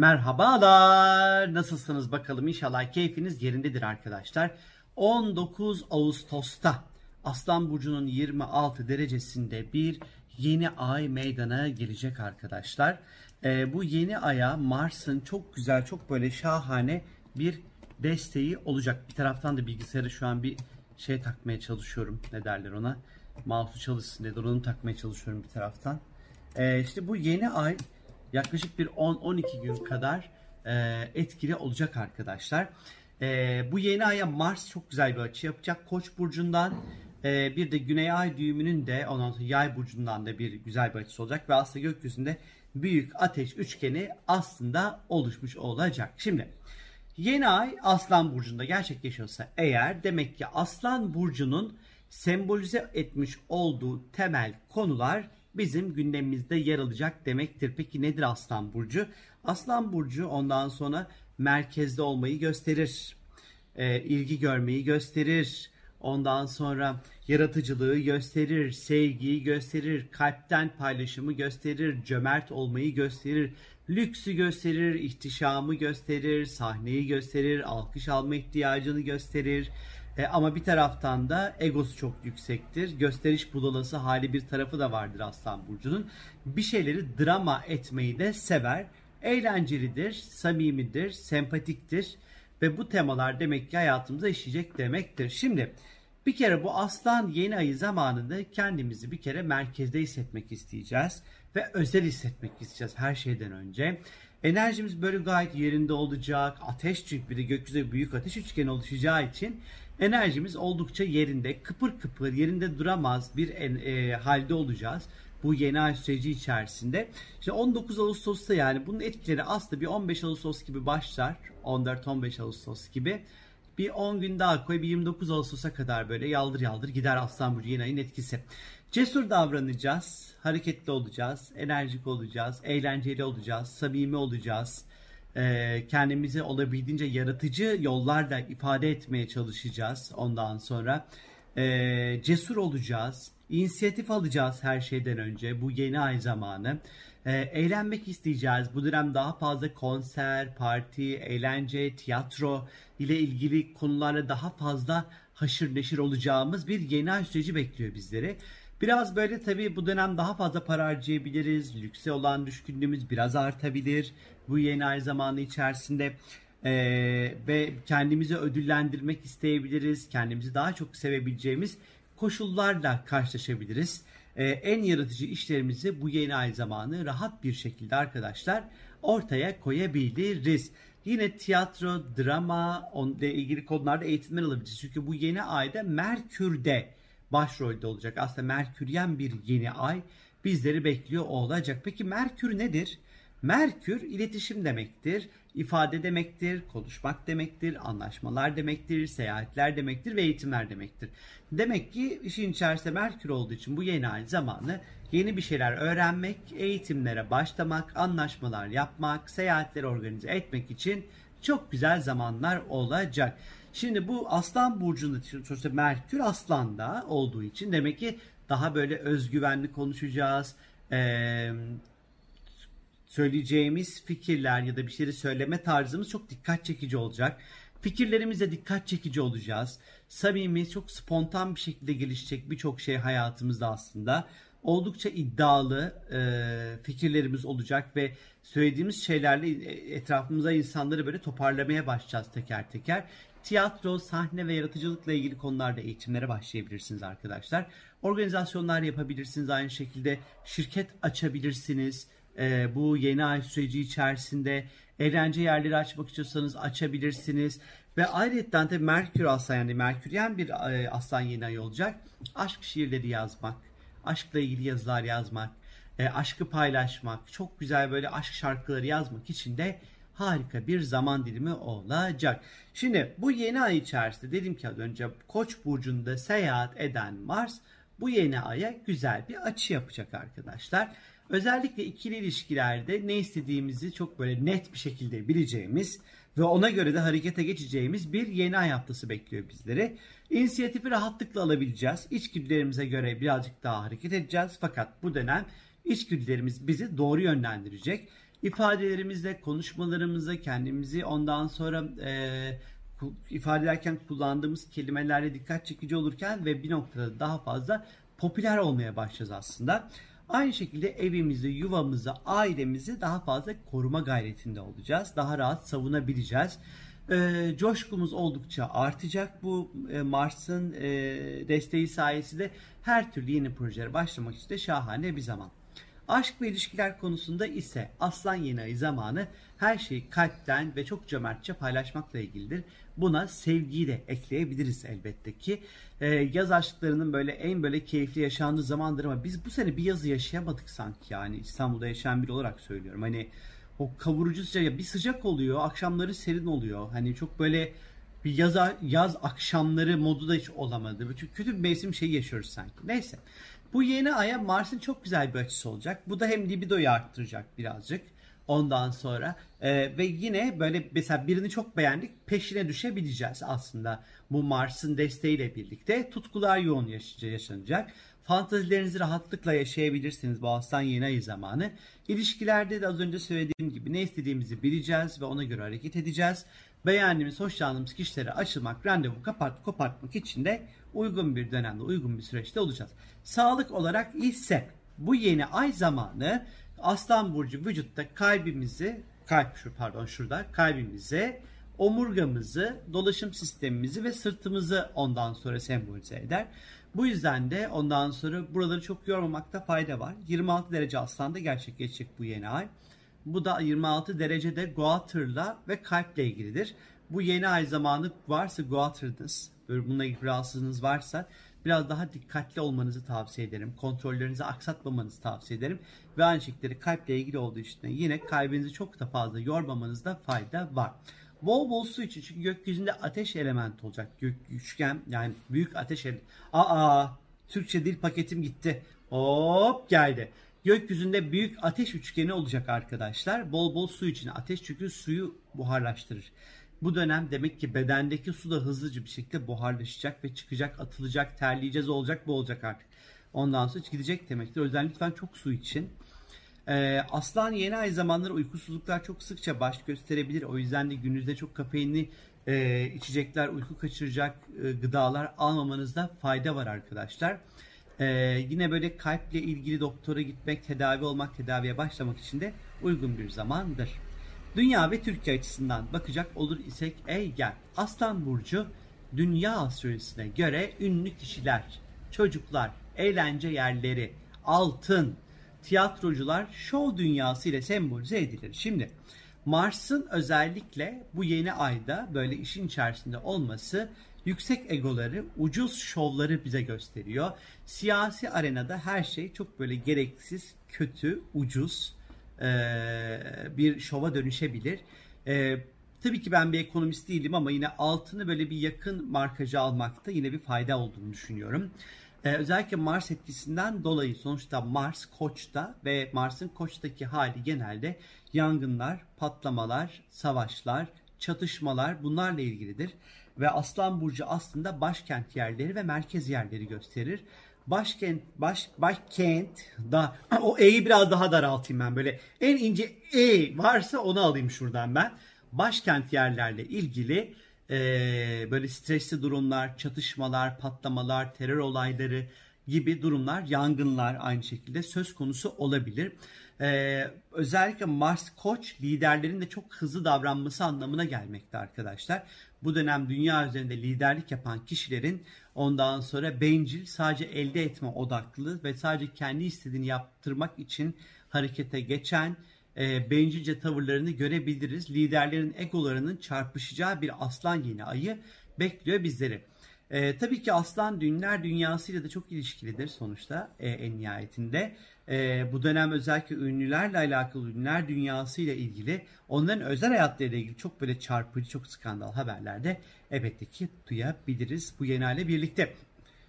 Merhabalar. Nasılsınız bakalım? İnşallah keyfiniz yerindedir arkadaşlar. 19 Ağustos'ta Aslan Burcu'nun 26 derecesinde bir yeni ay meydana gelecek arkadaşlar. Ee, bu yeni aya Mars'ın çok güzel, çok böyle şahane bir desteği olacak. Bir taraftan da bilgisayarı şu an bir şey takmaya çalışıyorum. Ne derler ona? Mouse'u çalışsın diye onu takmaya çalışıyorum bir taraftan. Ee, işte bu yeni ay yaklaşık bir 10-12 gün kadar e, etkili olacak arkadaşlar. E, bu yeni aya Mars çok güzel bir açı yapacak. Koç burcundan e, bir de Güney Ay düğümünün de ondan sonra Yay burcundan da bir güzel bir açısı olacak ve aslında gökyüzünde büyük ateş üçgeni aslında oluşmuş olacak. Şimdi yeni ay Aslan burcunda gerçekleşiyorsa eğer demek ki Aslan burcunun sembolize etmiş olduğu temel konular bizim gündemimizde yer alacak demektir. Peki nedir Aslan Burcu? Aslan Burcu ondan sonra merkezde olmayı gösterir. E, ilgi görmeyi gösterir. Ondan sonra yaratıcılığı gösterir, sevgiyi gösterir, kalpten paylaşımı gösterir, cömert olmayı gösterir, lüksü gösterir, ihtişamı gösterir, sahneyi gösterir, alkış alma ihtiyacını gösterir, e, ama bir taraftan da egosu çok yüksektir. Gösteriş budalası hali bir tarafı da vardır Aslan Burcu'nun. Bir şeyleri drama etmeyi de sever. Eğlencelidir, samimidir, sempatiktir. Ve bu temalar demek ki hayatımıza işleyecek demektir. Şimdi bir kere bu aslan yeni ayı zamanında kendimizi bir kere merkezde hissetmek isteyeceğiz. Ve özel hissetmek isteyeceğiz her şeyden önce. Enerjimiz böyle gayet yerinde olacak. Ateş çünkü bir de gökyüzünde büyük ateş üçgeni oluşacağı için enerjimiz oldukça yerinde, kıpır kıpır, yerinde duramaz bir en, e, halde olacağız. Bu yeni ay süreci içerisinde. İşte 19 Ağustos'ta yani bunun etkileri aslında bir 15 Ağustos gibi başlar. 14-15 Ağustos gibi. Bir 10 gün daha koy bir 29 Ağustos'a kadar böyle yaldır yaldır gider Aslan Burcu yeni ayın etkisi. Cesur davranacağız, hareketli olacağız, enerjik olacağız, eğlenceli olacağız, samimi olacağız e, kendimizi olabildiğince yaratıcı yollarla ifade etmeye çalışacağız ondan sonra. E, cesur olacağız, inisiyatif alacağız her şeyden önce bu yeni ay zamanı. E, eğlenmek isteyeceğiz. Bu dönem daha fazla konser, parti, eğlence, tiyatro ile ilgili konularla daha fazla haşır neşir olacağımız bir yeni ay süreci bekliyor bizleri. Biraz böyle tabii bu dönem daha fazla para harcayabiliriz. Lükse olan düşkünlüğümüz biraz artabilir. Bu yeni ay zamanı içerisinde ee, ve kendimizi ödüllendirmek isteyebiliriz. Kendimizi daha çok sevebileceğimiz koşullarla karşılaşabiliriz. Ee, en yaratıcı işlerimizi bu yeni ay zamanı rahat bir şekilde arkadaşlar ortaya koyabiliriz. Yine tiyatro, drama, onunla ilgili konularda eğitimler alabiliriz. Çünkü bu yeni ayda Merkür'de başrolde olacak. Aslında Merküryen bir yeni ay bizleri bekliyor olacak. Peki Merkür nedir? Merkür iletişim demektir, ifade demektir, konuşmak demektir, anlaşmalar demektir, seyahatler demektir ve eğitimler demektir. Demek ki işin içerisinde Merkür olduğu için bu yeni ay zamanı yeni bir şeyler öğrenmek, eğitimlere başlamak, anlaşmalar yapmak, seyahatleri organize etmek için çok güzel zamanlar olacak. Şimdi bu Aslan burcunda sonuçta Merkür Aslan'da olduğu için demek ki daha böyle özgüvenli konuşacağız. Ee, söyleyeceğimiz fikirler ya da bir şeyleri söyleme tarzımız çok dikkat çekici olacak. Fikirlerimize dikkat çekici olacağız. Samimi, çok spontan bir şekilde gelişecek birçok şey hayatımızda aslında. Oldukça iddialı e, fikirlerimiz olacak ve söylediğimiz şeylerle etrafımıza insanları böyle toparlamaya başlayacağız teker teker. Tiyatro, sahne ve yaratıcılıkla ilgili konularda eğitimlere başlayabilirsiniz arkadaşlar. Organizasyonlar yapabilirsiniz aynı şekilde. Şirket açabilirsiniz. Ee, bu yeni ay süreci içerisinde eğlence yerleri açmak istiyorsanız açabilirsiniz. Ve ayrıca de Merkür Aslan yani Merküryen bir e, Aslan yeni ay olacak. Aşk şiirleri yazmak, aşkla ilgili yazılar yazmak, e, aşkı paylaşmak, çok güzel böyle aşk şarkıları yazmak için de harika bir zaman dilimi olacak. Şimdi bu yeni ay içerisinde dedim ki az önce Koç burcunda seyahat eden Mars bu yeni aya güzel bir açı yapacak arkadaşlar. Özellikle ikili ilişkilerde ne istediğimizi çok böyle net bir şekilde bileceğimiz ve ona göre de harekete geçeceğimiz bir yeni ay haftası bekliyor bizleri. İnisiyatifi rahatlıkla alabileceğiz. İçgüdülerimize göre birazcık daha hareket edeceğiz. Fakat bu dönem içgüdülerimiz bizi doğru yönlendirecek. İfadelerimizle, konuşmalarımızla kendimizi ondan sonra e, ifade ederken kullandığımız kelimelerle dikkat çekici olurken ve bir noktada daha fazla popüler olmaya başlayacağız aslında. Aynı şekilde evimizi, yuvamızı, ailemizi daha fazla koruma gayretinde olacağız. Daha rahat savunabileceğiz. E, coşkumuz oldukça artacak. Bu e, Mars'ın e, desteği sayesinde her türlü yeni projelere başlamak için de şahane bir zaman. Aşk ve ilişkiler konusunda ise Aslan yeni ay zamanı her şeyi kalpten ve çok cömertçe paylaşmakla ilgilidir. Buna sevgiyi de ekleyebiliriz elbette ki. Ee, yaz aşklarının böyle en böyle keyifli yaşandığı zamandır ama biz bu sene bir yazı yaşayamadık sanki yani İstanbul'da yaşayan biri olarak söylüyorum. Hani o kavurucu sıcak bir sıcak oluyor akşamları serin oluyor. Hani çok böyle bir yaz, yaz akşamları modu da hiç olamadı. Çünkü kötü bir mevsim şeyi yaşıyoruz sanki. Neyse. Bu yeni aya Mars'ın çok güzel bir açısı olacak. Bu da hem libidoyu arttıracak birazcık. Ondan sonra e, ve yine böyle mesela birini çok beğendik peşine düşebileceğiz aslında bu Mars'ın desteğiyle birlikte tutkular yoğun yaşanacak. Fantazilerinizi rahatlıkla yaşayabilirsiniz bu aslan yeni ay zamanı. İlişkilerde de az önce söylediğim gibi ne istediğimizi bileceğiz ve ona göre hareket edeceğiz. Beğendiğimiz, hoşlandığımız kişilere açılmak, randevu kapart, kopartmak için de uygun bir dönemde, uygun bir süreçte olacağız. Sağlık olarak ise bu yeni ay zamanı Aslan Burcu vücutta kalbimizi, kalp şu pardon şurada, kalbimizi, omurgamızı, dolaşım sistemimizi ve sırtımızı ondan sonra sembolize eder. Bu yüzden de ondan sonra buraları çok yormamakta fayda var. 26 derece aslanda gerçekleşecek bu yeni ay. Bu da 26 derecede Goater'la ve kalple ilgilidir. Bu yeni ay zamanı varsa Goater'ınız, böyle bununla ilgili rahatsızlığınız varsa biraz daha dikkatli olmanızı tavsiye ederim. Kontrollerinizi aksatmamanızı tavsiye ederim. Ve aynı şekilde kalple ilgili olduğu için yine kalbinizi çok da fazla yormamanızda fayda var. Bol bol su için çünkü gökyüzünde ateş element olacak. Gök üçgen yani büyük ateş element. Aa Türkçe dil paketim gitti. Hop geldi. Gökyüzünde büyük ateş üçgeni olacak arkadaşlar. Bol bol su için ateş çünkü suyu buharlaştırır. Bu dönem demek ki bedendeki su da hızlıca bir şekilde buharlaşacak ve çıkacak, atılacak, terleyeceğiz olacak, bu olacak artık. Ondan sonra gidecek demektir. O yüzden lütfen çok su için. Ee, aslan yeni ay zamanları uykusuzluklar çok sıkça baş gösterebilir. O yüzden de gününüzde çok kafeinli e, içecekler, uyku kaçıracak e, gıdalar almamanızda fayda var arkadaşlar. Ee, yine böyle kalple ilgili doktora gitmek, tedavi olmak, tedaviye başlamak için de uygun bir zamandır. Dünya ve Türkiye açısından bakacak olur isek gel. Aslan Burcu dünya astrolojisine göre ünlü kişiler, çocuklar, eğlence yerleri, altın, tiyatrocular şov dünyası ile sembolize edilir. Şimdi Mars'ın özellikle bu yeni ayda böyle işin içerisinde olması yüksek egoları, ucuz şovları bize gösteriyor. Siyasi arenada her şey çok böyle gereksiz, kötü, ucuz bir şova dönüşebilir. Tabii ki ben bir ekonomist değilim ama yine altını böyle bir yakın markacı almakta yine bir fayda olduğunu düşünüyorum. Ee, özellikle Mars etkisinden dolayı sonuçta Mars Koç'ta ve Mars'ın Koç'taki hali genelde yangınlar, patlamalar, savaşlar, çatışmalar bunlarla ilgilidir. Ve Aslan Burcu aslında başkent yerleri ve merkez yerleri gösterir. Başkent, baş, başkent da o E'yi biraz daha daraltayım ben böyle. En ince E varsa onu alayım şuradan ben. Başkent yerlerle ilgili e, böyle stresli durumlar, çatışmalar, patlamalar, terör olayları gibi durumlar, yangınlar aynı şekilde söz konusu olabilir. Ee, özellikle Mars Koç liderlerin de çok hızlı davranması anlamına gelmekte arkadaşlar. Bu dönem dünya üzerinde liderlik yapan kişilerin ondan sonra bencil, sadece elde etme odaklı ve sadece kendi istediğini yaptırmak için harekete geçen e, bencilce tavırlarını görebiliriz. Liderlerin egolarının çarpışacağı bir aslan yeni ayı bekliyor bizleri. E, tabii ki aslan dünler dünyasıyla da çok ilişkilidir sonuçta e, en nihayetinde. E, bu dönem özellikle ünlülerle alakalı ünlüler dünyasıyla ilgili onların özel hayatlarıyla ilgili çok böyle çarpıcı çok skandal haberlerde elbette ki duyabiliriz bu yeni birlikte.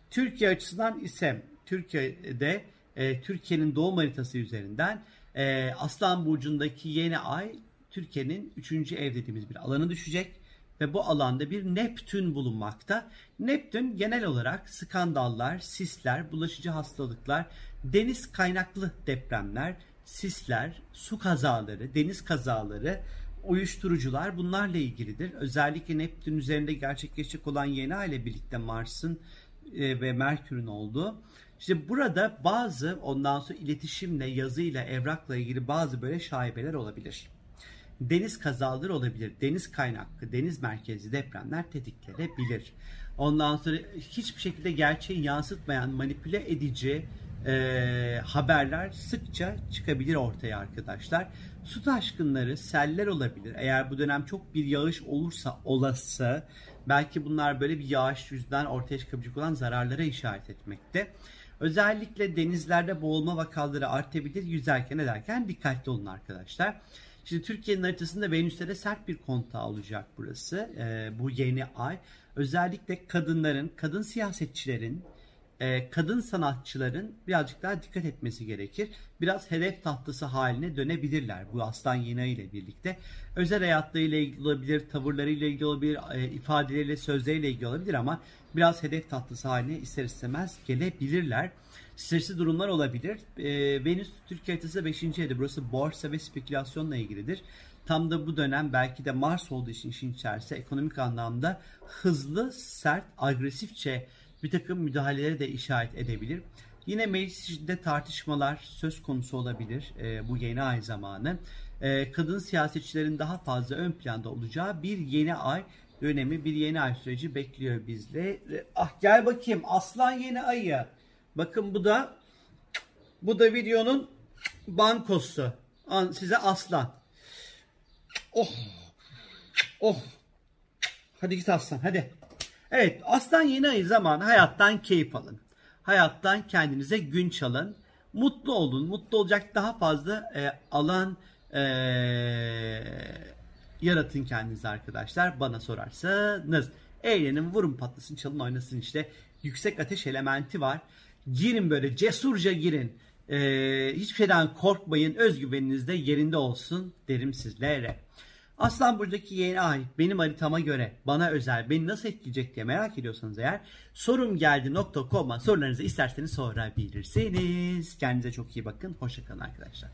Türkiye açısından ise Türkiye'de e, Türkiye'nin doğum haritası üzerinden e, Aslan Burcu'ndaki yeni ay Türkiye'nin 3. ev dediğimiz bir alanı düşecek ve bu alanda bir Neptün bulunmakta. Neptün genel olarak skandallar, sisler, bulaşıcı hastalıklar, deniz kaynaklı depremler, sisler, su kazaları, deniz kazaları, uyuşturucular bunlarla ilgilidir. Özellikle Neptün üzerinde gerçekleşecek olan yeni ay ile birlikte Mars'ın e, ve Merkür'ün olduğu. İşte burada bazı ondan sonra iletişimle, yazıyla, evrakla ilgili bazı böyle şaibeler olabilir. Deniz kazaları olabilir. Deniz kaynaklı, deniz merkezli depremler tetiklenebilir. Ondan sonra hiçbir şekilde gerçeği yansıtmayan, manipüle edici e, haberler sıkça çıkabilir ortaya arkadaşlar. Su taşkınları, seller olabilir. Eğer bu dönem çok bir yağış olursa olası belki bunlar böyle bir yağış yüzünden ortaya çıkabilecek olan zararlara işaret etmekte. Özellikle denizlerde boğulma vakaları artabilir. Yüzerken ederken dikkatli olun arkadaşlar. Şimdi Türkiye'nin haritasında Venüs'te sert bir kontağı olacak burası. Ee, bu yeni ay. Özellikle kadınların, kadın siyasetçilerin, e, kadın sanatçıların birazcık daha dikkat etmesi gerekir. Biraz hedef tahtası haline dönebilirler bu aslan yeni ay ile birlikte. Özel hayatlarıyla ilgili olabilir, tavırlarıyla ilgili olabilir, e, ifadeleriyle, sözleriyle ilgili olabilir ama biraz hedef tahtası haline ister istemez gelebilirler. Stresli durumlar olabilir. E, Venüs Türkiye haritası 5. evde. Burası borsa ve spekülasyonla ilgilidir. Tam da bu dönem belki de Mars olduğu için işin içerisinde ekonomik anlamda hızlı, sert, agresifçe bir takım müdahaleleri de işaret edebilir. Yine meclis içinde tartışmalar söz konusu olabilir e, bu yeni ay zamanı. E, kadın siyasetçilerin daha fazla ön planda olacağı bir yeni ay dönemi, bir yeni ay süreci bekliyor bizle. Ah gel bakayım aslan yeni ayı. Bakın bu da bu da videonun bankosu. Size aslan. Oh. Oh. Hadi git aslan hadi. Evet aslan yeni ay zamanı hayattan keyif alın. Hayattan kendinize gün çalın. Mutlu olun. Mutlu olacak daha fazla e, alan e, yaratın kendinize arkadaşlar. Bana sorarsanız. Eğlenin, vurun patlasın, çalın oynasın işte. Yüksek ateş elementi var. Girin böyle cesurca girin. Ee, hiçbir şeyden korkmayın. Özgüveniniz de yerinde olsun derim sizlere. Aslan buradaki yeni ay benim haritama göre bana özel beni nasıl etkileyecek diye merak ediyorsanız eğer sorumgeldi.com'a sorularınızı isterseniz sorabilirsiniz. Kendinize çok iyi bakın. Hoşçakalın arkadaşlar.